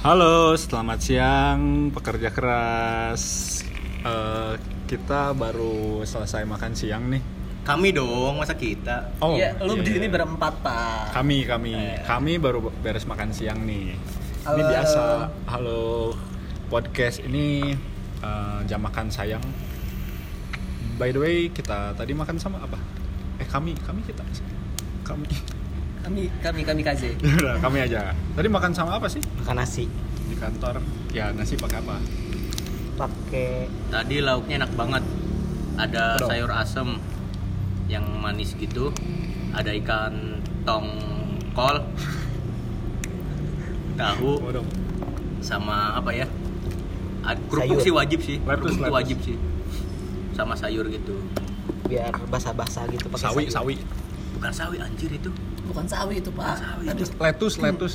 Halo, selamat siang pekerja keras. Eh, kita baru selesai makan siang nih. Kami dong, masa kita? Oh, Iya, lu iya, di sini iya. berempat, Pak. Kami, kami, Eh. kami baru beres makan siang nih. Ini Halo. biasa. Halo, podcast ini eh, jam makan sayang. By the way, kita tadi makan sama apa? Eh, kami, kami kita. Kami. Kami kami kami kaze. Udah, kami aja. Tadi makan sama apa sih makan nasi di kantor? Ya nasi pakai apa? pakai Tadi lauknya enak banget. Ada dong? sayur asem yang manis gitu. Ada ikan tongkol, tahu, sama apa ya? Kerupuk sih wajib sih. Kerupuk wajib sih. Sama sayur gitu. biar basah-basah gitu pakai Sawi, sayur. sawi. Bukan sawi anjir itu. Bukan sawi itu, Pak. Sawi. Aduh. Letus, letus.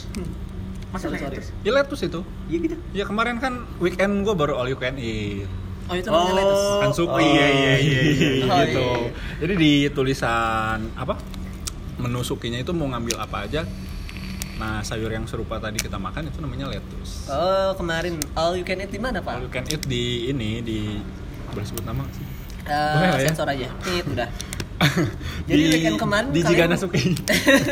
Masa Sorry, sorry. lettuce? Ya letus itu. Iya gitu. Ya kemarin kan weekend gue baru all you can eat. Oh, itu namanya lettuce. Kan sup. Oh, iya, iya, iya, iya. Oh, gitu. iya. Jadi di tulisan apa? Menu sukinya itu mau ngambil apa aja. Nah, sayur yang serupa tadi kita makan itu namanya lettuce. Oh, kemarin all you can eat di mana, All you Pak? can eat di ini di boleh sebut nama sih? Eh, Boleh ya? sensor aja. Nih, udah. Jadi weekend kemarin di kalian- Jiganasuki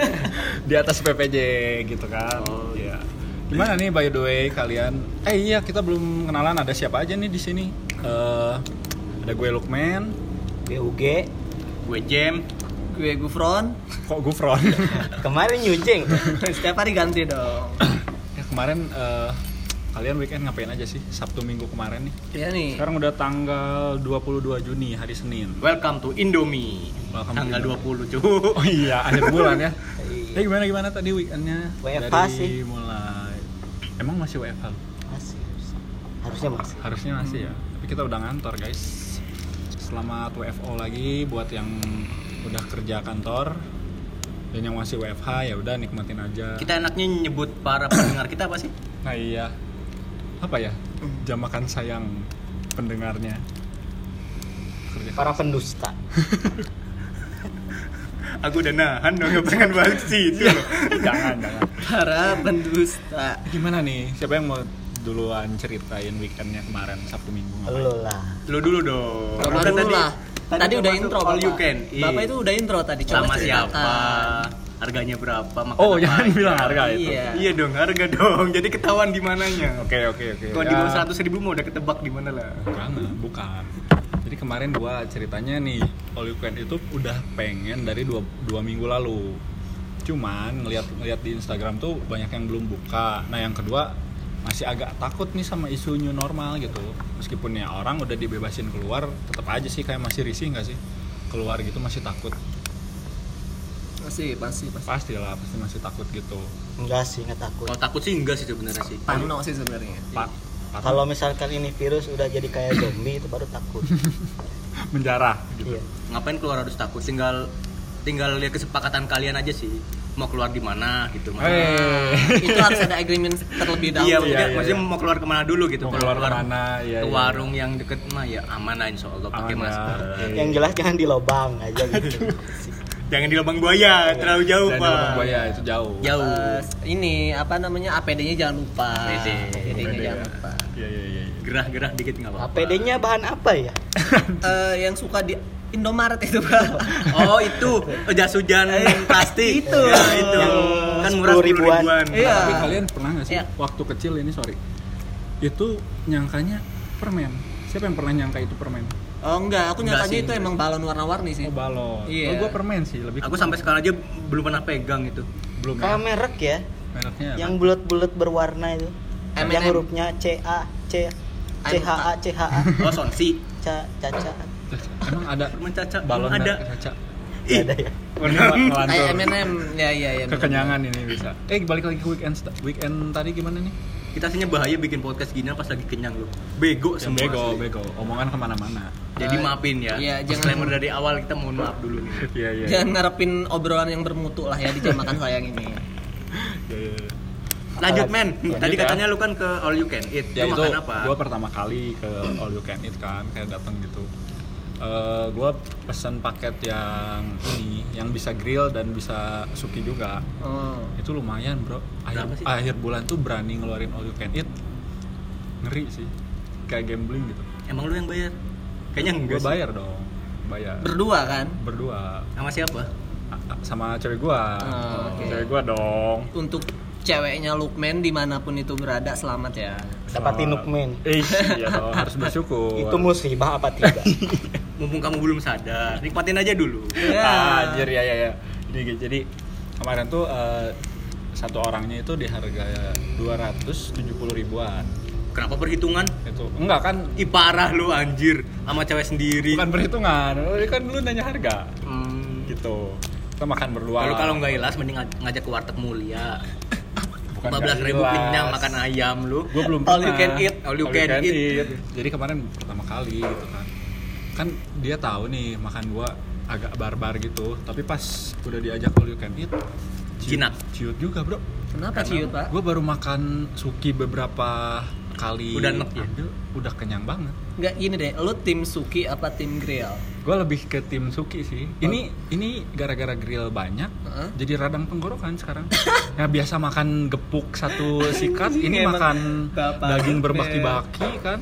di atas PPJ gitu kan. Oh, Iya. gimana nih by the way kalian? Eh iya kita belum kenalan. Ada siapa aja nih di sini? Eh, ada gue Lukman. BUG Gue jam. Gue Gufron. kok Gufron? Kemarin nyucing Setiap hari ganti dong. ya kemarin eh, kalian weekend ngapain aja sih Sabtu Minggu kemarin nih Iya nih. sekarang udah tanggal 22 Juni hari Senin Welcome to Indomie. Welcome to Tanggal Indomie. 20 cuy. oh iya akhir bulan ya Iya. Eh gimana gimana tadi weekendnya WFH dari sih. mulai emang masih WFH masih harusnya masih Harusnya masih ya. Tapi kita udah ngantor guys. Selamat WFO lagi buat yang udah kerja kantor dan yang masih WFH ya udah nikmatin aja. Kita enaknya nyebut para pendengar kita apa sih? Nah iya. Apa ya? Jam makan sayang pendengarnya. Kerja para pendusta Aku udah nahan dong pengen balik situ loh. jangan jangan. Para pendusta. Gimana nih? Siapa yang mau duluan ceritain weekendnya kemarin Sabtu Minggu ngapain? lo lah Lu dulu dong. Kan dulu lah. Tadi, udah masuk intro, all you can. Bapak itu udah intro tadi. Coba sama siapa? Harganya berapa? Makan Oh, jangan aja. bilang harga itu. Iya. Iya dong, harga dong. Jadi ketahuan di mananya. Oke oke oke. Kalau Ya. di bawah seratus ribu mau udah ketebak di mana lah. Jangan, bukan. Jadi kemarin gua ceritanya nih, All You Can itu udah pengen dari dua, dua minggu lalu. Cuman ngeliat ngeliat di Instagram tuh banyak yang belum buka. Nah yang kedua masih agak takut nih sama isu new normal gitu. Meskipun ya orang udah dibebasin keluar, tetap aja sih kayak masih risih nggak sih keluar gitu masih takut. Masih, pasti, pasti. Pastilah pasti masih takut gitu. enggak sih nggak takut Kalau takut sih enggak sih sebenarnya sih. Parno sih sebenarnya. Pak, kalau misalkan ini virus udah jadi kayak zombie itu baru takut menjarah gitu. iya Ngapain keluar harus takut? Tinggal tinggal lihat kesepakatan kalian aja sih. Mau keluar di mana gitu. maksudnya. Eh. itu harus ada agreement terlebih dahulu. Iya, Iya, maksudnya, iya, maksudnya iya. mau keluar ke mana dulu gitu. Mau Kalau keluar ke mana, iya, ke iya. warung yang deket mah ya aman lah insya Allah pakai masker. Yang jelas jangan di lobang aja gitu Jangan di lubang buaya, terlalu jauh di pak. Lubang Buaya itu jauh. Jauh. Terus ini apa namanya APD-nya jangan lupa. APD. APD-nya APD, jangan ya. lupa. Iya iya iya. iya. Gerah-gerah dikit nggak apa-apa. APD-nya bahan apa ya Eh, yang suka di Indomaret itu pak. Oh itu jas hujan plastik. Itu. Ya, itu. Yang Kan murah 10 sepuluh ribuan. ribuan. Iya. Tapi kalian pernah nggak sih Iya. waktu kecil ini sorry itu nyangkanya permen? Siapa yang pernah nyangka itu permen? Oh enggak, aku Enggak sih, itu enggak emang balon warna-warni sih. Oh balon. Iya. Oh gue permen sih lebih. Aku sampai sekarang aja belum pernah pegang itu. belum kayak ya. merek ya Mereknya apa? yang bulat-bulat berwarna itu M&M. yang hurufnya C A C C H A C H A Oh sonsi. Ca Caca emang ada Permen caca. balon ada. kaca. Nggak ada ya. Kayak M&M. Ya iya ya. Kekenyangan ini bisa. Eh balik lagi ke weekend weekend tadi gimana nih? Kita aslinya bahaya bikin podcast gini pas lagi kenyang loh. Bego Yang semua. bego asli. bego. Omongan ke mana-mana. Jadi Eh, maafin ya. iya, jangan- Disclaimer dari awal kita mohon maaf dulu nih. Iya iya. Jangan ngarepin obrolan yang bermutu lah ya di jam makan sayang ini. Iya, iya, iya. Lanjut men. Lanjut Tadi ya. katanya lu kan ke all you can eat. ya Lu itu makan apa? gue pertama kali ke all you can eat kan kayak datang gitu Eh, gua pesan paket yang ini yang bisa grill dan bisa suki juga Oh. itu lumayan bro akhir, akhir bulan tuh berani ngeluarin all you can eat ngeri sih kayak gambling gitu Emang lu yang bayar? Kayaknya gue enggak sih. bayar dong bayar Berdua kan? berdua Sama siapa? Sama cewek gua Oh, oke. cewek gua dong Untuk ceweknya Lukman di mana pun itu berada selamat ya. Dapatin Nukmen. eh iya dong harus bersyukur Itu musibah apa tidak? Mumpung kamu belum sadar, nikmatin aja dulu. Ya. Anjir ya ya ya. Jadi, jadi kemarin tuh eh, satu orangnya itu di harga 270 ribuan. Kenapa perhitungan? Itu enggak kan Ih parah lu anjir sama cewek sendiri. bukan perhitungan. Ini kan dulu nanya harga. Hmm. Gitu. Kita makan berdua. Kalau kalau nggak ilas mending ngaj- ngajak ke warteg mulia. Bukan 14 ribu kenyang jelas. makan ayam lu. Gue belum All you pernah. can eat, all you can eat. Jadi kemarin pertama kali gitu kan. Kan dia tahu nih makan gua agak barbar gitu. Tapi pas udah diajak all you can eat, ciut- Jinak. Ciut juga, Bro. Kenapa ciut, Pak? Gue baru makan suki beberapa kali. Udah enek ya? ambil, udah kenyang banget. Enggak gini deh, lu tim Suki apa tim Grill? Gue lebih ke tim suki sih. Ini ini gara-gara grill banyak, Heeh. jadi radang tenggorokan sekarang. Nah biasa makan gepuk satu sikat, ini Emang makan bapak daging berbaki-baki kan.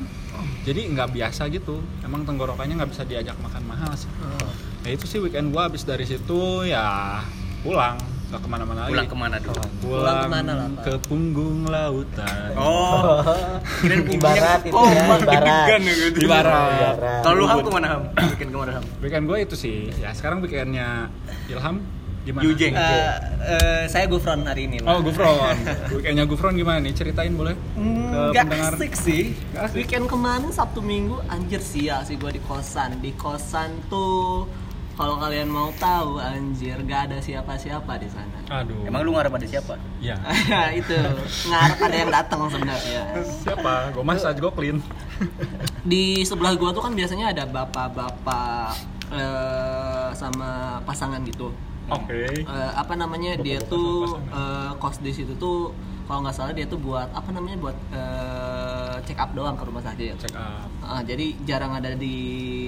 Jadi nggak biasa gitu. Emang tenggorokannya nggak bisa diajak makan mahal sih. Oh. Nah itu sih weekend gua habis dari situ ya pulang, nggak ke mana-mana lagi. Pulang ke mana dulu? Pulang ke mana lah, Pak? Ke punggung lautan. Oh, punggungnya Ibarat itu oh, ya, ibarat. ya gitu. Ibarat. Kalau lu ham ke mana ham? Bikin ke mana ham? Weekend gue itu sih. Ya sekarang weekendnya Ilham gimana? Yujeng. Eh, eh, saya Gufron hari ini. Oh, Gufron. Weekendnya Gufron gimana nih? Ceritain boleh? Enggak pendengar. asik sih. Nggak asik. Weekend kemarin Sabtu Minggu anjir sia sih gua di kosan. Di kosan tuh kalau kalian mau tahu anjir gak ada siapa-siapa di sana. Aduh. Emang lu ngarep ada siapa? Iya. itu ngarep ada yang datang sebenarnya. Siapa? Gue massage, gue clean. Di sebelah gua tuh kan biasanya ada bapak-bapak eh, sama pasangan gitu. Oke. Eh, apa namanya dia tuh pasangan. eh, kos di situ tuh kalau nggak salah dia tuh buat apa namanya buat eh, check up doang ke rumah sakit. Check up. Ah, jadi jarang ada di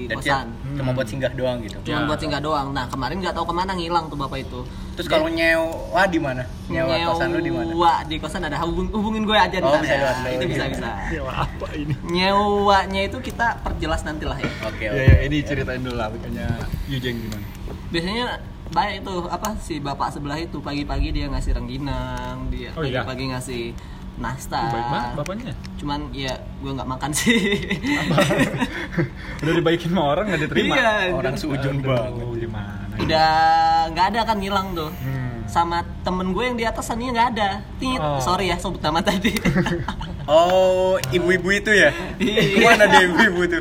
kosan. dia Cuma buat singgah doang gitu. Cuma Ya. buat singgah doang. Nah kemarin nggak tahu ke mana ngilang tuh bapak itu. Terus kalau nyewa di mana? Nyewa kosan lu di mana? Nyewa di kosan ada hubung, hubungin gue aja di Oh, sana. bisa lewat lu. Itu bisa bisa. Nyewa apa ini? Nyewanya itu kita perjelas nanti lah ya. Oke, Ya, oke. ya, ini ceritain dulu lah weekendnya Yujeng gimana? Biasanya baik tuh apa si bapak sebelah itu pagi-pagi dia ngasih rengginang, dia Oh, iya? pagi-pagi ngasih nastar. Baik banget bapaknya. Cuman ya gue nggak makan sih. Udah dibaikin sama orang nggak diterima. Iya, Orang seujung banget. Gimana? Udah nggak ada kan hilang tuh. Hmm. Sama temen gue yang di atas sana nggak ada. Tit, Oh. sorry ya sebut nama tadi. Oh, ibu-ibu itu ya? Iya. Mana ibu-ibu tuh?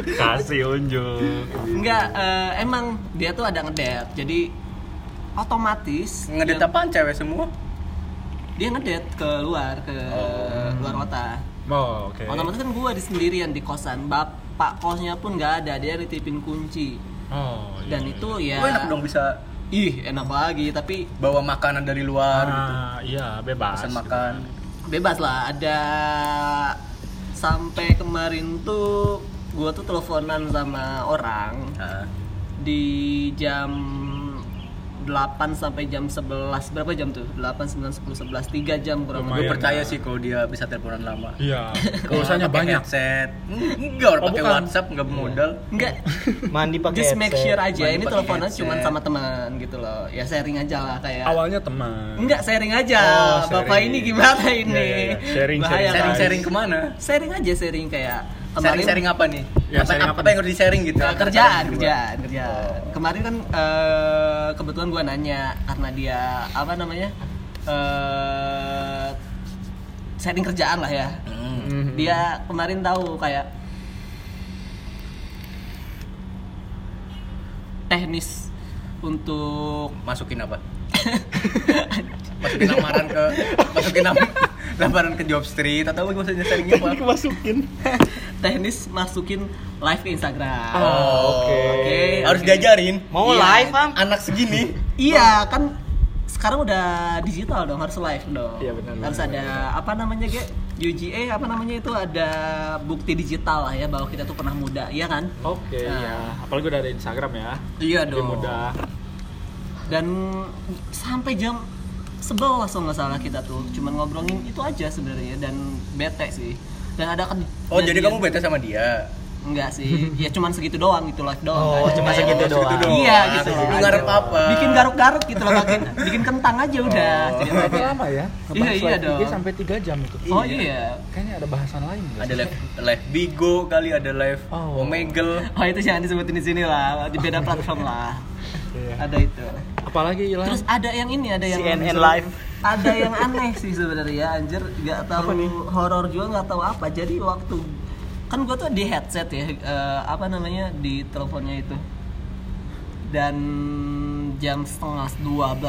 Kasih unjuk. Enggak, eh, emang dia tuh ada ngedet. Jadi otomatis Ngedet apaan cewek semua? dia ngedet ke luar ke Oh. luar kota. Oh, oke. Otomatis kan gue di sendirian di kosan. Bapak kosnya pun nggak ada, dia nitipin kunci. Oh, iya, Dan iya. itu ya Oh, enak dong bisa Ih, enak lagi, tapi bawa makanan dari luar gitu. Ah, iya, bebas. Pesan makan. bebas lah. Ada sampai kemarin tuh gue tuh teleponan sama orang Nah, di jam 8 sampai jam 11 berapa jam tuh 8 9 10 11 3 jam kurang Lumayan. gue lebih percaya ya. sih kalau dia bisa teleponan lama. Iya. Pakai banyak. Headset. Enggak orang Oh, pakai. WhatsApp enggak modal. enggak Mandi pakai just make sure aja Mandi ini teleponan cuma sama teman gitu loh ya sharing aja lah kayak Awalnya teman. enggak sharing aja Oh, bapak sharing. ini gimana ini Iya, iya, iya. Sharing, Bahaya, sharing, kan? Sharing-sharing ke mana? sharing aja sharing kayak Sharing-sharing apa nih? Ya, apa, sharing apa, apa yang harus di-sharing gitu? Nah, kerjaan, kerjaan, kerjaan. Kemarin kan eh, kebetulan gua nanya karena dia apa namanya eh setting kerjaan lah ya. Hmm. Mhm. Dia kemarin tahu kayak teknis untuk Masukin apa? masukin lamaran ke masukin lam- lamaran ke job street atau apa maksudnya sharingnya apa? masukin. teknis masukin live ke Instagram. Oh, oke. Oke, Harus oke. diajarin. Mau Iya. live, Am? Anak segini. Iya kan sekarang udah digital dong harus live dong Iya, benar, harus benar, ada apa namanya ge UGA apa namanya itu ada bukti digital lah ya bahwa kita tuh pernah muda iya kan Oke, Nah. ya. Apalagi udah ada Instagram ya. iya Lebih dong mudah. dan sampai jam 11 kalau nggak salah kita tuh cuman ngobrolin itu aja sebenarnya dan bete sih dan ada kan Oh, jadi kamu bete sama dia? enggak sih ya cuman segitu doang gitu live doang Oh, kan. cuma Kayak- segitu doang. iya gitu Lu ngarep apa? bikin garuk-garuk gitu loh bikin, bikin kentang aja udah ceritanya. lama ya? Iya, iya dong. sampai 3 jam itu. oh iya Kayaknya ada bahasan lain Ada live live Bigo kali, ada live Oh. Omegle. oh itu jangan disebutin di sini lah di beda platform lah Iya. ada itu Apalagi Ilham? terus ada yang ini ada yang CNN live. ada yang aneh sih sebenarnya anjir nggak tahu horor juga nggak tahu apa jadi waktu kan gue tuh di headset ya eh, apa namanya di teleponnya itu dan jam setengah 12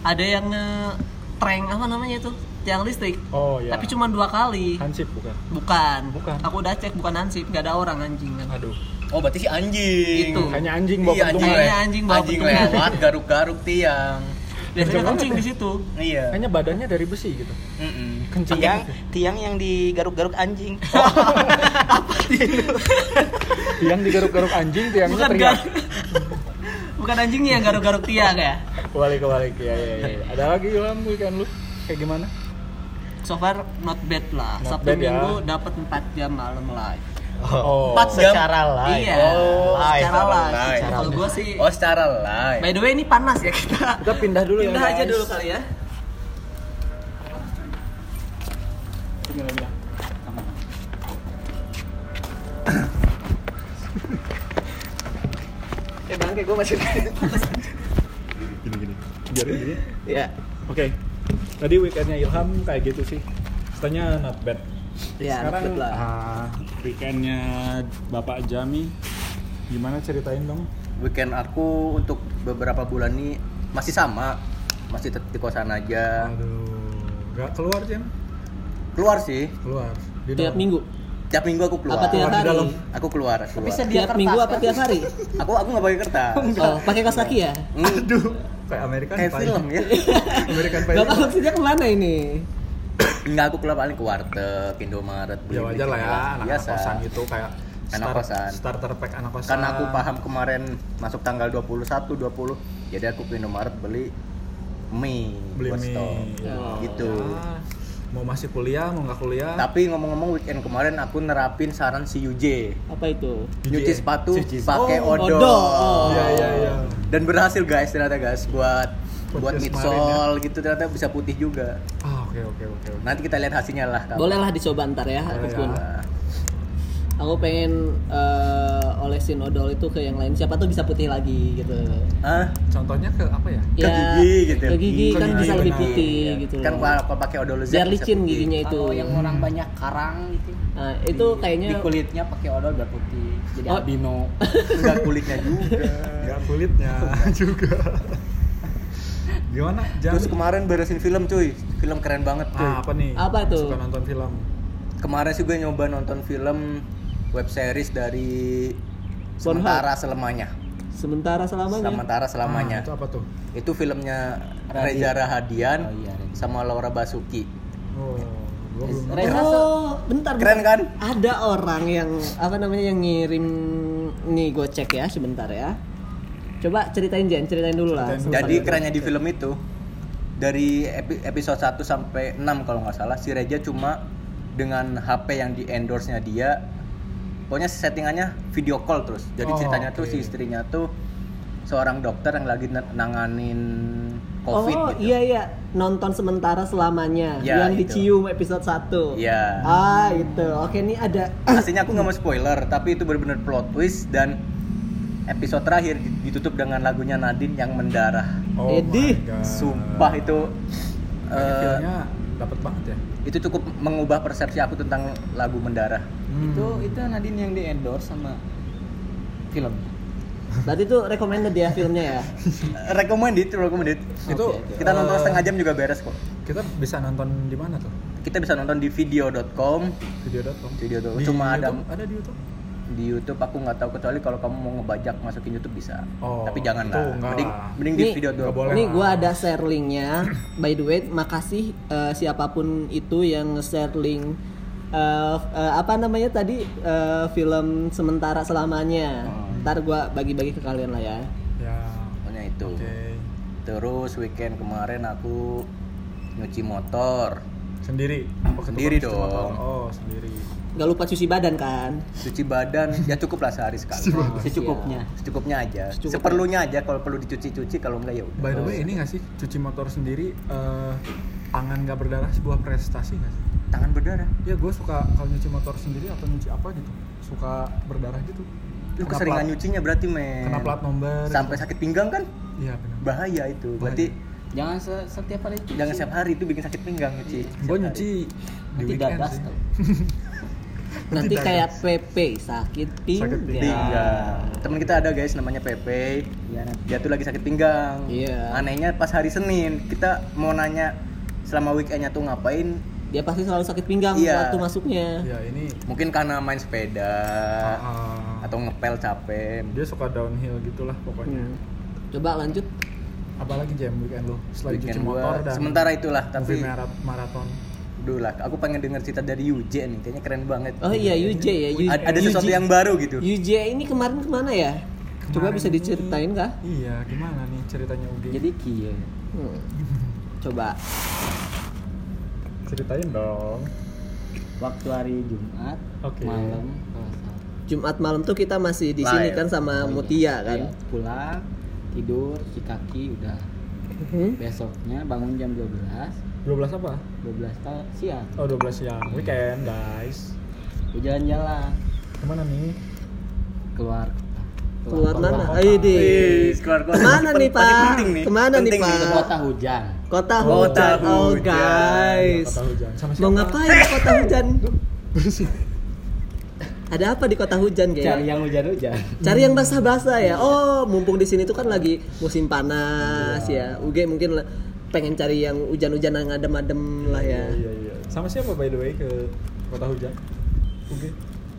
ada yang nge-prank apa namanya itu tiang listrik Oh ya. tapi cuma dua kali Hansip bukan? bukan Bukan. aku udah cek bukan hansip nggak ada orang anjing kan Aduh. Oh, berarti si anjing. Itu. Hanya anjing bawa Iya, anjing, Kayaknya le- anjing bawa anjing pentungan. lewat garuk-garuk tiang. biasanya kencing di situ Iya. Hanya badannya dari besi gitu. Mm-mm. Kenceng. Tiang, tiang yang digaruk-garuk anjing. Tiang digaruk-garuk anjing, tiangnya bukan teriak. gar- bukan anjingnya yang garuk-garuk tiang ya Kebalik kebalik ya, ya, ya. Ada lagi Ilham weekend lu kayak gimana? so far not bad lah Not sabtu bad ya. minggu dapat 4 jam malam live Oh. Empat? Secara live. iya Oh, secara secara live live. kalau gue sih Oh, secara live. by the way ini panas ya kita Kita pindah dulu pindah ya. aja guys. dulu kali ya eh bangke gue masih Gini gini. Biarin gini. ya Oke. Tadi weekendnya Ilham kayak gitu sih. Katanya not bad. Ya, Sekarang lah. ah, weekendnya Bapak Jami gimana ceritain dong? Weekend aku untuk beberapa bulan ini masih sama. Masih tetap di kosan aja. Aduh, nggak keluar Jam? Keluar sih. Keluar. Di tiap dalam. minggu Tiap minggu aku keluar. apa tiap hari dalam. Aku keluar, aku keluar. tiap minggu apa tiap hari Aku aku nggak pakai kertas. oh pakai kaos kaki ya Aduh, kayak American kayak Pie. film ya. American Pie. Bapak maksudnya ke mana ini? Enggak, aku keluar paling ke warteg, Indomaret, Ya wajar lah ya, anak biasa. kosan gitu kayak Anak start- kosan. starter pack anak kosan. Karena aku paham kemarin masuk tanggal 21, 20 Jadi aku ke Indomaret beli mie beli buat mie. stok Oh. Gitu Ya, mau masih kuliah, mau nggak kuliah. Tapi ngomong-ngomong weekend kemarin aku nerapin saran si UJ Apa itu? Nyuci sepatu Cuci- pakai Oh, odol. odol. Oh. Iya, iya, iya. Dan berhasil guys ternyata guys buat buat Podcast midsole gitu ternyata bisa putih juga. Ah, oke oke oke. Nanti kita lihat hasilnya lah. kapan. Boleh lah dicoba ntar ya, Boleh aku pun. Aku pengen eh, olesin odol itu ke yang lain. Siapa tuh bisa putih lagi gitu. ah, Contohnya ke apa ya? Ke gigi gitu. Ke gigi Ke kan gigi, bisa lebih putih Iya. gitu. Kan kalau pakai odol Biar licin putih. giginya itu. Kalau yang orang banyak karang gitu. Nah, itu kayaknya Di kulitnya pakai odol biar putih. Jadi Oh. albino. Enggak kulitnya juga. Nggak kulitnya juga. Gimana? Jam? Terus kemarin beresin film cuy. Film keren banget cuy. ah, apa nih? Apa tuh? Suka nonton film. Kemarin sih gue nyoba nonton film web series dari Sementara Selamanya. sementara selamanya. Sementara Selamanya. Ah, itu apa tuh? Itu filmnya Reza Rahadian Oh iya, Reza. sama Laura Basuki. Oh. Reza Oh, bentar. Keren kan? Ada orang yang apa namanya yang ngirim nih gue cek ya sebentar ya. Coba ceritain Jen, ceritain dulu lah. Ceritain dulu. Jadi kerennya di film itu dari epi- episode 1 sampai 6 kalau nggak salah si Reza cuma dengan HP yang di endorse-nya dia pokoknya settingannya video call terus. Jadi Oh, ceritanya tuh oke. si istrinya tuh seorang dokter yang lagi na- nanganin COVID oh gitu. iya iya nonton sementara selamanya Ya, yang itu. dicium episode 1 Iya. Ah itu oke ini ada Aslinya aku nggak mau spoiler, tapi itu benar-benar plot twist dan episode terakhir ditutup dengan lagunya Nadine yang mendarah. Oh Edi. God. Sumpah itu Kayaknya eh, dapat banget ya. itu cukup mengubah persepsi aku tentang lagu mendarah. Hmm. Itu itu Nadine yang di endorse sama film. berarti itu recommended ya filmnya ya recommended, recommended. Itu Kita nonton eh, setengah jam juga beres kok. Kita bisa nonton di mana tuh? Kita bisa nonton di video.com. Video.com. Video.com. Di Cuma ada YouTube? ada di YouTube. Di YouTube aku nggak tahu kecuali kalau kamu mau ngebajak masukin YouTube bisa. Oh, Tapi jangan lah. Mending mending di video boleh. Ini gua ada share linknya. By the way, makasih eh, siapa pun itu yang share link eh, eh, apa namanya tadi eh, film sementara selamanya. Ntar gua bagi-bagi ke kalian lah ya. Ya. Pokoknya itu. Oke. Terus weekend kemarin aku nyuci motor, Sendiri. Oh, ke Sendiri motor. dong. Oh, sendiri. Gak lupa cuci badan kan? cuci badan ya cukup lah sehari sekali. secukupnya Secukupnya aja. Secukupnya. Seperlunya aja kalau perlu dicuci-cuci kalau enggak ya udah. By the way, ini nggak sih cuci motor sendiri eh, tangan nggak berdarah sebuah prestasi nggak sih? Tangan berdarah. Ya gue suka kalau nyuci motor sendiri atau nyuci apa gitu, suka berdarah gitu. Lu Kena keseringan plat- nyucinya berarti men. Kena plat nomor. Sampai sakit pinggang kan? Iya benar. Bahaya itu. Berarti jangan se- setiap hari cuci. jangan setiap hari itu bikin sakit pinggang nyuci. Gue nyuci di Nanti weekend sih. Nanti Tidak, kayak. PP sakit pinggang. Sakit. Pinggang. Temen kita ada guys namanya Pepe. Iya, nanti. Dia tuh lagi sakit pinggang. Iya. Anehnya pas hari Senin kita mau nanya selama weekendnya tuh ngapain? Dia pasti selalu sakit pinggang Iya. waktu masuknya. Ya ini Mungkin karena main sepeda ah, atau ngepel capek. dia suka downhill gitulah pokoknya. Hmm. Coba lanjut. Apalagi jam weekend lo selain Weekend cuci motor gua dan sementara itulah tapi maraton. Dulu lah aku pengen denger cerita dari Yuje nih kayaknya keren banget Oh iya UJ ya. U- ada, ada sesuatu UJ. yang baru gitu UJ ini kemarin ke mana ya? Coba Kemarin bisa diceritain kah? Iya, gimana nih ceritanya Ugi? jadi kia Hmm. Coba. ceritain dong. waktu hari Jumat Oke. malam. Jumat malam tuh kita masih di sini kan sama Oh, Mutia iya. kan. Iya, pulang tidur cuci kaki udah Hmm? besoknya bangun jam 12 12 apa? 12 ta- siang Oh, 12 siang. Weekend, guys. Jalan-jalan Ke mana nih? keluar Keluar Keluar mana? Ayo deh. Wih, keluar kota. Ke mana nih Pak? Ke mana nih Pak? ke kota hujan Kota hujan. Oh hujan. guys. Kota hujan. Sama Mau ngapain di kota hujan? Ada apa di kota hujan cari guys? yang hujan-hujan Cari yang basah-basah ya. Oh, mumpung di sini tuh kan lagi musim panas ya. Uge mungkin pengen cari yang hujan-hujan yang adem-adem lah ya. Iya, iya. Sama siapa by the way ke kota hujan? Oke.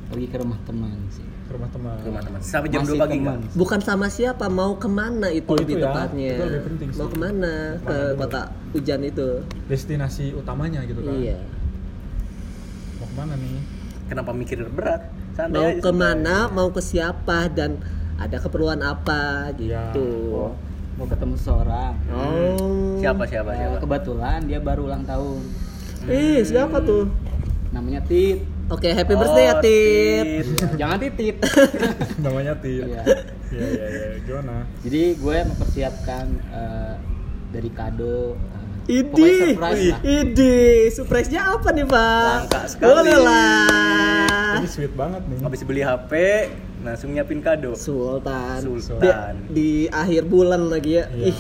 pergi ke rumah teman sih Ke rumah teman. Ke rumah teman. Sampai jam Masih 2 pagi teman. enggak? Bukan sama siapa, mau ke mana itu Oh, itu lebih ya. tepatnya. Itu lebih penting sih. Mau ke mana? Ke Ke mana dulu? kota hujan itu. Destinasi utamanya gitu kan. Iya. Mau ke mana nih? Kenapa mikir berat? Santai Mau ke mana? Mau ke siapa? Dan ada keperluan apa Iya. gitu. Oh, mau ketemu seseorang Oh. Siapa siapa Eh, siapa? kebetulan dia baru ulang tahun Ih, siapa tuh? namanya Tit Oke, happy Oh, birthday ya, Tit. Tit. jangan titit Namanya Tit. Iya. Iya, iya, iya. Gimana? jadi gue mempersiapkan eh, dari kado eh, Idi, Idi, surprise-nya apa nih Pak? Langka sekali. Boleh lah. Ini sweet banget nih. Habis beli HP, langsung nyiapin kado. Sultan. Sultan. Di, di akhir bulan lagi ya. Iya. Ih,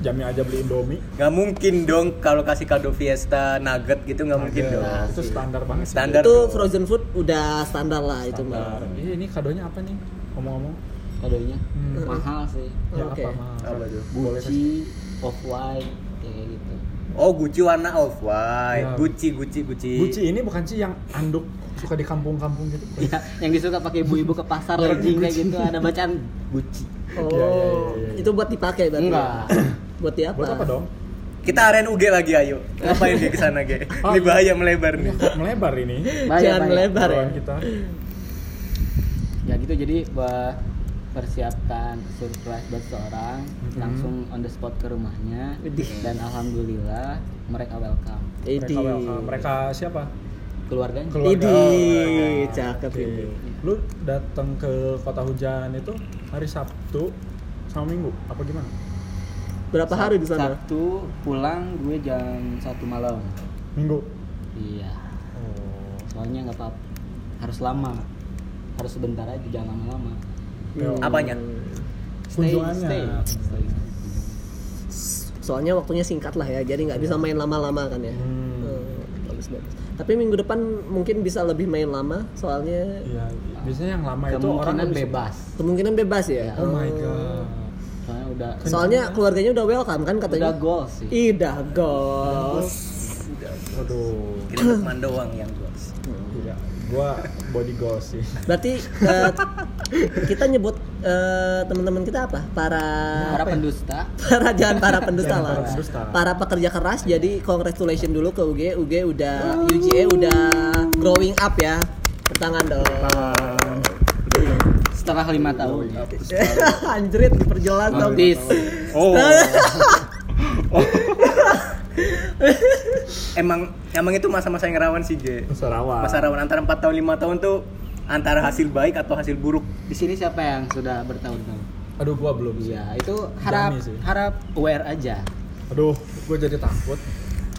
Jamnya aja beli Indomie. Gak mungkin dong kalau kasih kado Fiesta Nugget gitu nggak mungkin dong. Itu standar banget sih. Standar. itu dong. frozen food udah standar lah itu Standar. mah. Iya, ini kadonya apa nih? Ngomong-ngomong. kadonya Hmm. mahal sih Ya Oke. apa mahal? Apa tuh? Gucci off white kayak gitu Oh, Gucci warna off white. Ya. Gucci, Gucci, Gucci. Gucci ini bukan sih yang anduk suka di kampung-kampung gitu? ya, yang disuka pakai ibu-ibu ke pasar legging kayak gitu ada bacaan Gucci Oh, iya, iya, iya. itu buat dipakai berarti. Enggak. buat di apa? Buat apa dong? Kita aren UG lagi ayo. Ngapain dia ke sana, Ge? Oh, Ini bahaya melebar nih. Melebar ini. Bahaya, Jangan bahaya. melebar ya. Kita. ya gitu jadi buat persiapkan surprise buat seorang Mhm. langsung on the spot ke rumahnya dan alhamdulillah mereka welcome. Mereka welcome. Mereka siapa? Keluarganya Keluarga. Idi, Oh, iya. cakep Oke. ini. Lu datang ke kota hujan itu hari Sabtu sama Minggu apa gimana? Berapa hari di sana? Sabtu pulang gue jam satu malam Minggu. iya Oh. soalnya nggak apa harus lama harus sebentar aja jangan lama-lama Yo. Apanya? Stay, Kunjungannya. stay, stay. Soalnya waktunya singkat lah ya, jadi nggak bisa main lama-lama kan ya. Hmm. Hmm, bagus bagus. Tapi minggu depan mungkin bisa lebih main lama, soalnya Iya, biasanya yang lama itu orang kemungkinan lebih- bebas kemungkinan bebas ya. Oh my god. soalnya udah Soalnya keluarganya udah welcome kan katanya. udah goal sih Ih, Udah gos. Waduh. Kira Lukman doang yang goals. Iya, gua body goals sih. Berarti eh, kita nyebut eh, teman-teman kita apa? Para para pendusta para jangan para pendusta Jangan lah. para pendusta. Para pekerja keras. Jadi congratulations dulu ke UG. UG udah UGA udah growing up ya. Bertangan dong. setelah lima tahun Anjrit perjelas dong. Oh. Emang emang itu masa-masa yang rawan sih, G. Sarawak. Masa rawan antara 4 tahun 5 tahun tuh antara hasil baik atau hasil buruk. di sini siapa yang sudah bertahun-tahun Aduh, gua belum sih. iya itu harap harap aware aja Aduh, gue jadi takut.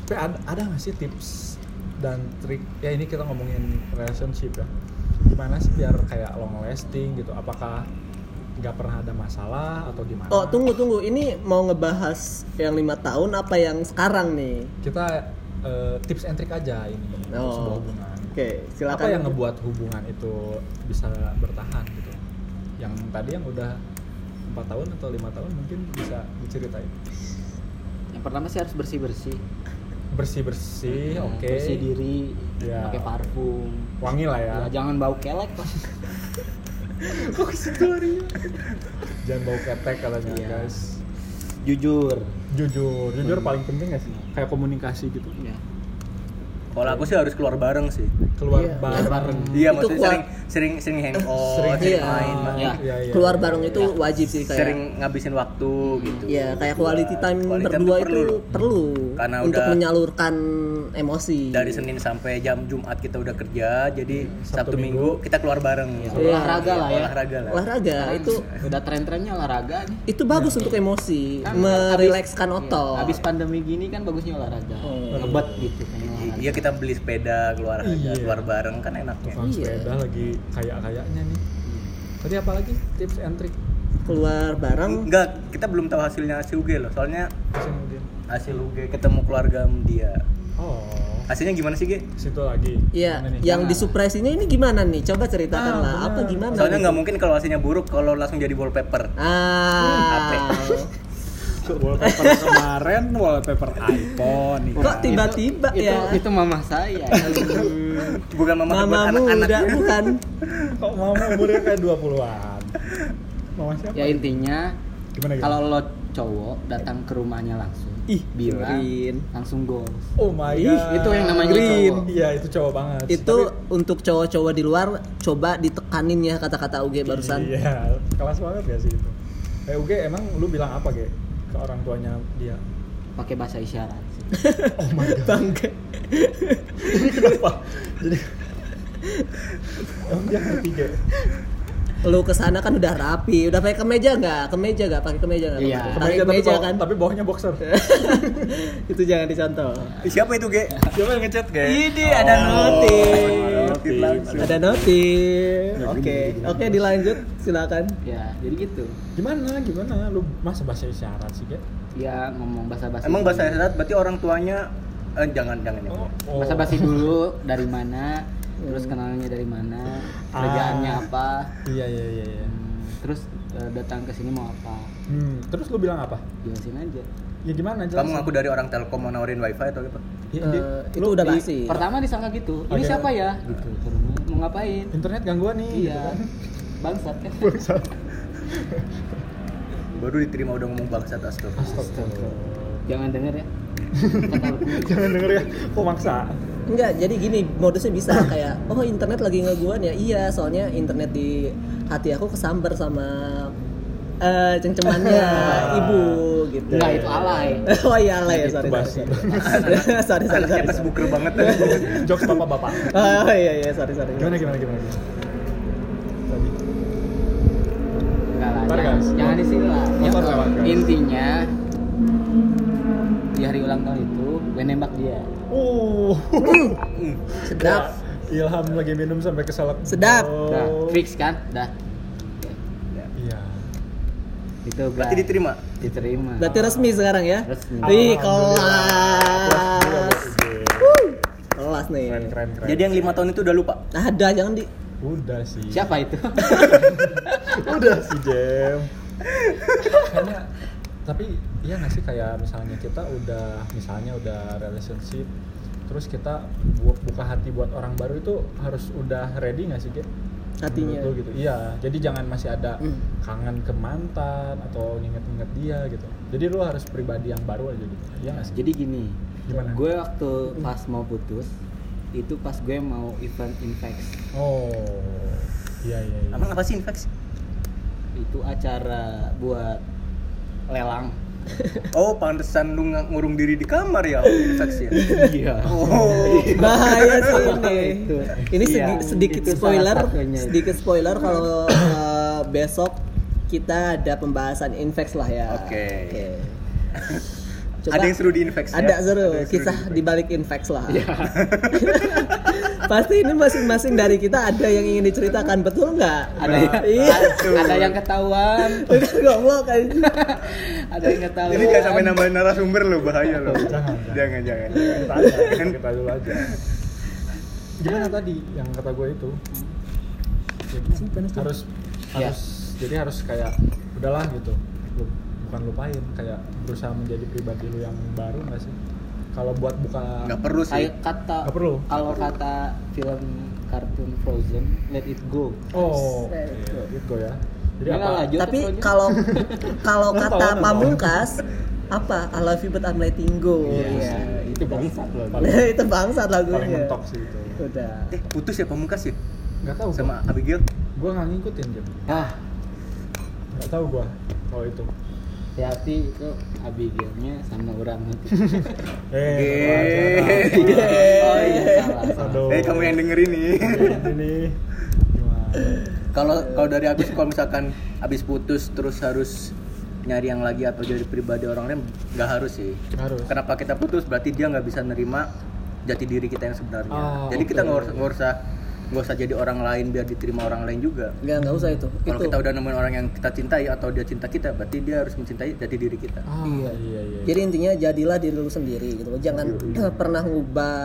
Tapi ada, ada nggak sih tips dan trik? Ya ini kita ngomongin relationship ya. Gimana sih biar kayak long lasting gitu? Apakah nggak pernah ada masalah atau gimana? Oh tunggu tunggu. Ini mau ngebahas yang lima tahun apa yang sekarang nih? Kita eh, tips and trick aja ini untuk Oh. sebuah hubungan. Oke silakan. Apa yang ngebuat hubungan itu bisa bertahan gitu? Yang tadi yang udah empat tahun atau lima tahun mungkin bisa diceritain. yang pertama sih harus bersih bersih Bersih bersih, oke. bersih diri Ya. pakai parfum Wangi lah ya. ya, jangan bau kelek lah Jangan bau ketek katanya Iya. guys. jujur Jujur, jujur Hmm. paling penting gak sih? Kayak komunikasi gitu. ya Kalau aku sih harus keluar bareng sih. Keluar Iya. bareng. Iya, Itu maksudnya kuat. sering sering sering hangout, Sering sering, Iya. main, Iya. Iya, iya. Keluar bareng itu wajib sih kayak. sering ngabisin waktu gitu. Iya kayak quality time Quality time berdua tuh itu perlu, Karena untuk udah- menyalurkan emosi. Dari Senin sampai jam Jumat kita udah kerja, jadi Sabtu Sabtu, Minggu, kita keluar bareng. Iya. olahraga lah ya Olahraga lah. olahraga Sekarang itu udah tren-trennya olahraga nih itu bagus untuk emosi, Kan merilekskan habis- otot. iya, habis pandemi gini kan bagusnya olahraga Oh. ngebet gitu kan. Iya kita beli sepeda keluar aja, Iya. keluar bareng kan enaknya. Tukang Iya. sepeda lagi kayak-kayaknya nih. Tadi apa lagi tips and trick? keluar bareng. Enggak, kita belum tahu hasilnya hasil UG loh. Soalnya hasil UG ketemu keluarga dia. Oh, Hasilnya gimana sih, Ge? situ lagi. Iya, yang di surprise-nya ini gimana nih? Coba ceritakan Ah, lah. Apa gimana? Soalnya nggak mungkin kalau hasilnya buruk kalau langsung jadi wallpaper. Ah. wallpaper kemarin wallpaper iPhone nih. Kok tiba-tiba itu, ya? itu mama saya Bukan mama buat Mama muda anak-anak. bukan? Kok mama umurnya kayak 20-an? Mama siapa? ya intinya Gimana gitu? kalau lo cowok datang ke rumahnya langsung Ih, bilang green. langsung goals Oh my Ih, god. itu yang namanya Green. cowok Iya, itu cowok banget. Itu untuk cowok-cowok di luar coba ditekanin ya kata-kata UG barusan. Iya, kelas banget gak sih itu? Eh, Uge, emang lu bilang apa, Ge? Ke orang tuanya dia? pakai bahasa isyarat sih. Oh my god. Bangke. Ini kenapa? Jadi Emang dia ngerti, Ge? Lu ke sana kan udah rapi, udah pakai kemeja nggak? Kemeja nggak? Pakai kemeja nggak? Iya. Pakai Kemeja, tapi, kemeja kan? tapi bawahnya boxer. itu jangan dicontoh. Ih, Siapa itu, Ge? Siapa yang ngechat, Ge? Ini ada notif. Notif langsung. Ada notif. Ya, Oke, oke dilanjut silakan. ya jadi gitu Gimana? Gimana? Lu masa bahasa isyarat sih, Ge? ya ngomong bahasa basi Emang bahasa isyarat berarti orang tuanya eh, jangan jangan ya. Oh. bahasa basi dulu dari mana terus kenalnya dari mana kerjaannya Ah. apa Iya, iya, iya, iya. Hmm, terus eh, datang ke sini mau apa Hmm, terus lu bilang apa? jelasin aja Ya gimana? Kamu ngaku dari orang Telkom mau nawarin wifi atau apa? Ya, Eh, di- itu lu udah di- basi. pertama disangka gitu ini siapa ya gitu mau ngapain Internet gangguan nih. iya bangsat kan gitu kan. Baru diterima udah ngomong bangsat astagfirullah. Astaga. jangan denger ya Jangan denger ya, kok maksa. Enggak, jadi gini modusnya bisa kayak oh internet lagi ngeguan ya. Iya, soalnya internet di hati aku kesambar sama eh cengcemannya ibu gitu. Enggak, itu alay. oh iya alay ya, sorry. Sorry, sorry, sorry, sorry, sorry. Facebooker banget. Jokes bapak-bapak. Oh iya iya, sorry sorry. Gimana gimana gimana? gimana? Tadi. enggak lah jangan, jangan di sini lah Ya, intinya di hari ulang tahun itu gue nembak dia Uh. Sedap. Ilham lagi minum sampai keselak. Sedap. Oh. Dah, fix kan? Dah. Itu Berarti diterima. Diterima. Berarti resmi sekarang ya? Resmi. Wih, kelas. Kelas nih. Keren keren keren. Jadi yang lima tahun itu udah lupa. Ada jangan di udah sih. Siapa itu? udah sih Jem. Kayaknya tapi iya nggak sih kayak misalnya kita udah misalnya udah relationship terus kita bu- buka hati buat orang baru itu harus udah ready nggak sih Ge? Hatinya. Gitu iya jadi jangan masih ada Hmm. kangen ke mantan atau nginget-nginget dia gitu jadi lu harus pribadi yang baru aja gitu iya nggak sih Jadi gini, Gimana? gue waktu pas mau putus itu pas gue mau event Invex oh iya iya iya Emang apa sih infeksi? itu acara buat lelang. Oh, pantesan lu ng- ngurung diri di kamar ya, infeksi ya. Iya. Oh. bahaya sih ini Itu. ini Iya, sedi- sedikit itu spoiler sedikit spoiler kalau uh, besok kita ada pembahasan infeks lah ya Oke. Coba- Ada yang seru di infeksi ada ya? seru Ada seru kisah di di balik infeks lah pasti ini masing-masing dari kita ada yang ingin diceritakan betul nggak? Ada. Iya. Ada yang ketahuan, ngomong kan? Ada yang ketahuan. Ini jangan sampai nambahin narasumber lo, bahaya lo. Jangan, Jangan, jangan. kita aja kita dulu aja gimana tadi yang kata gue itu? Harus Ya. harus jadi harus kayak udahlah gitu. Bukan lupain kayak berusaha menjadi pribadi lu yang baru nggak sih kalau buat buka Nggak perlu sih. Kayak kata Nggak perlu. kalau kata film kartun Frozen, let it go. oh iya, gitu ya jadi apa lanjut. tapi kalau kalau kata pamungkas apa I love you but I'm letting go Iya, Iya. itu bangsat loh. Paling- itu bangsat lagunya paling mentok sih itu udah Eh, putus ya pamungkas ya? nggak tahu Sama Abigail? gue nggak ngikutin Jam Ah, nggak tahu gue kalau itu hati-hati itu Abigailnya sama orang itu. eh. Oh iya salah. Eh, kamu yang denger ini. ini Kalau kalau dari aku sih kalau misalkan habis putus terus harus nyari yang lagi atau jadi pribadi orang lain nggak harus sih. harus Kenapa kita putus? Berarti dia nggak bisa nerima jati diri kita yang sebenarnya. Ah, jadi kita oke. nggak usah nggak usah jadi orang lain biar diterima orang lain juga. nggak nggak usah itu Kalau itu kita udah nemuin orang yang kita cintai atau dia cinta kita, berarti dia harus mencintai jati diri kita. ah, Iya. iya iya jadi intinya jadilah diri lu sendiri gitu loh jangan pernah ngubah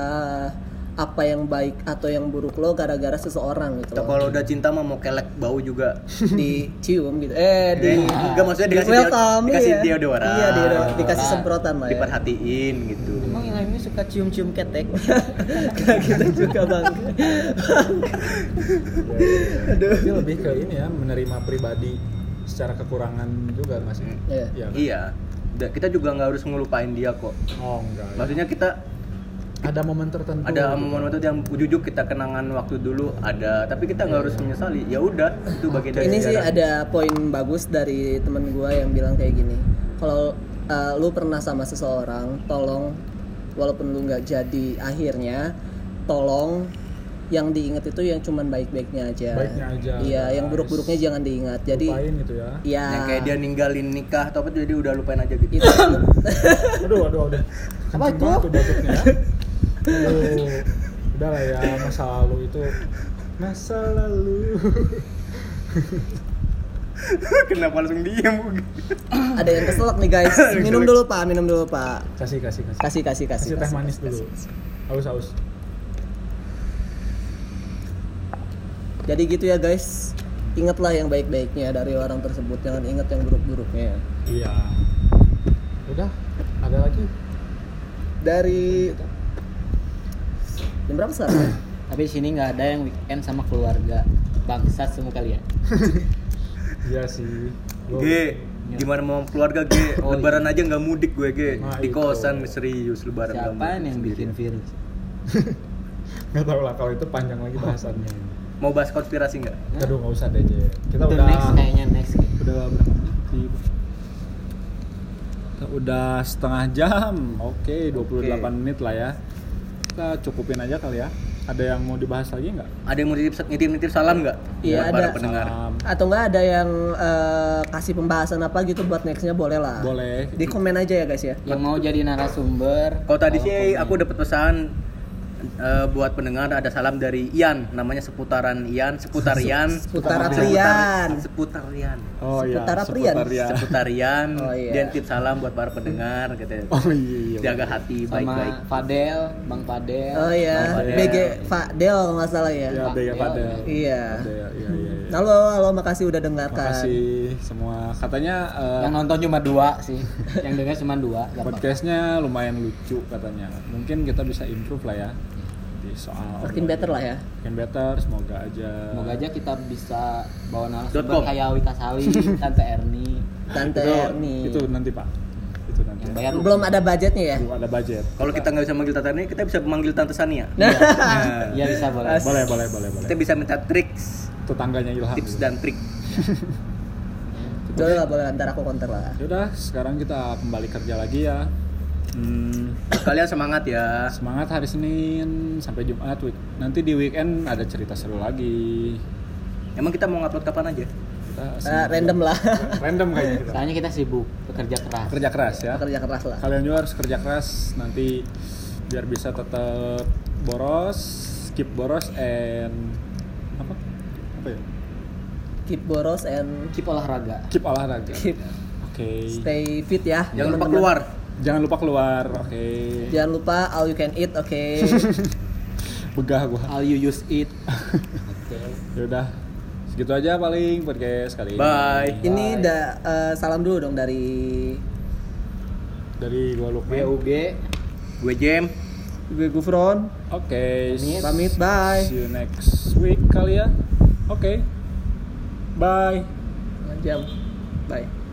apa yang baik atau yang buruk lo gara-gara seseorang gitu Atau loh kalau udah cinta mah mau kelek bau juga. dicium gitu eh di Eh, enggak maksudnya dikasih welcome dikasih iya. deodoran. iya deodoran. dikasih semprotan lah ya Diperhatiin gitu. Lainnya suka cium-cium ketek? Kayak kita juga bang Aduh. Lebih ke ini ya menerima pribadi secara kekurangan juga sih? Iya. Iya. kan? Iya. Da- Kita juga nggak harus ngelupain dia kok. Oh enggak. ya. Maksudnya kita ada momen tertentu. ada gitu. momen-momen yang ujuk kita kenangan waktu dulu ada, tapi kita nggak harus menyesali. Ya udah, itu bagian dari ini sih ada poin bagus dari temen gua yang bilang kayak gini kalau uh, lu pernah sama seseorang tolong walaupun lu nggak jadi akhirnya tolong yang diingat itu yang cuman baik-baiknya aja Baiknya aja, iya yang guys. buruk-buruknya jangan diingat jadi Lupain gitu ya. ya yang kayak dia ninggalin nikah atau apa jadi udah lupain aja gitu. itu Aduh aduh aduh. Apa itu? tuh batuknya ya. Aduh. Udah lah ya masa lalu itu masa lalu. Kenapa langsung diem? ada yang keselak nih guys minum dulu pak minum dulu pak Kasih kasih kasih. kasih kasih kasih Kasih teh kasih, manis kasih, dulu. Haus haus. jadi gitu ya guys ingatlah yang baik-baiknya dari orang tersebut jangan ingat yang buruk-buruknya Iya. Udah. Ada lagi? dari jam berapa sekarang? Tapi di sini nggak ada yang weekend sama keluarga. Bangsat semua kalian. Iya sih. G, gimana mau keluarga G? Oh, lebaran aja nggak mudik gue G. Nah, Di itu. kosan serius lebaran Siapa yang bikin virus? nggak tahu lah kalau itu panjang lagi bahasannya. Mau bahas konspirasi nggak? Aduh nggak usah deh J. Kita Itu udah next kayaknya next. udah berapa menit? Udah setengah jam. Oke, 28 Oke. menit lah ya. Kita cukupin aja kali ya. Ada yang mau dibahas lagi nggak? Ada yang mau nitip nitip, nitip salam nggak? Iya, para ada. pendengar. Salam. Atau enggak ada yang eh, kasih pembahasan apa gitu buat nextnya boleh lah. Boleh. Di komen aja ya guys ya. Yang mau jadi narasumber. Kalau tadi sih komen. aku dapat pesan eh, buat pendengar ada salam dari Ian, namanya seputaran Ian, seputar Ian, Seputar Seputar- Aprian. seputar Ian, Oh iya, Seputar Aprian. seputar ya. seputar Ian. Oh, iya. Dia titip salam buat para pendengar, katanya. Oh iya. iya Jaga hati baik-baik. Fadel, Bang Fadel. Oh iya, Fadel. BG Fadel kalau nggak salah ya. Ya, ada ya Fadel. Iya. Ada ya, iya iya iya. Halo, halo, makasih udah dengarkan. Makasih semua. Katanya eh, Yang nonton cuma dua sih. Yang dengar cuma dua. Podcastnya lumayan lucu katanya. Mungkin kita bisa improve lah ya di soal Makin better lah ya. Makin better. Semoga aja. Semoga aja kita bisa bawa narasumber Wita Salim, Tante Erni. Tante itu, Erni. itu nanti pak. Itu nanti. Yang bayar Belum ada budgetnya ya? Belum ada budget. Kalau kita nggak bisa manggil Tante ini, kita bisa memanggil Tante Sania. Nah, Iya bisa boleh. Boleh, boleh, boleh, boleh. Kita bisa minta triks, Tetangganya Ilham. tips dan trik. boleh lah, boleh ntar aku counter lah. Yaudah, sekarang kita kembali kerja lagi ya. Hmm, Kalian semangat ya. semangat hari Senin sampai Jumat. week- Nanti di weekend ada cerita seru lagi. Emang kita mau ngupload kapan aja? Kita sibuk. random lah. Random kayaknya kita. Soalnya kita sibuk bekerja keras. Kerja keras ya. Kerja keras lah. Kalian juga harus kerja keras nanti biar bisa tetap boros, keep boros and? Apa ya? Keep boros and Keep olahraga. Keep olahraga. keep Oke. stay fit ya. Jangan lupa teman-teman. keluar. Jangan lupa keluar. Oke. Jangan lupa all you can eat, oke. Begah gua. All you use it. Oke. Yaudah. Segitu aja paling podcast kali ini. Bye. Ini da, eh, salam dulu dong dari Dari gua Lukman. BUG. Gue Jem. gue Gufron. Oke. Pamit. Pamit, bye. See you next week kali ya. Oke. Bye. Jam. Bye.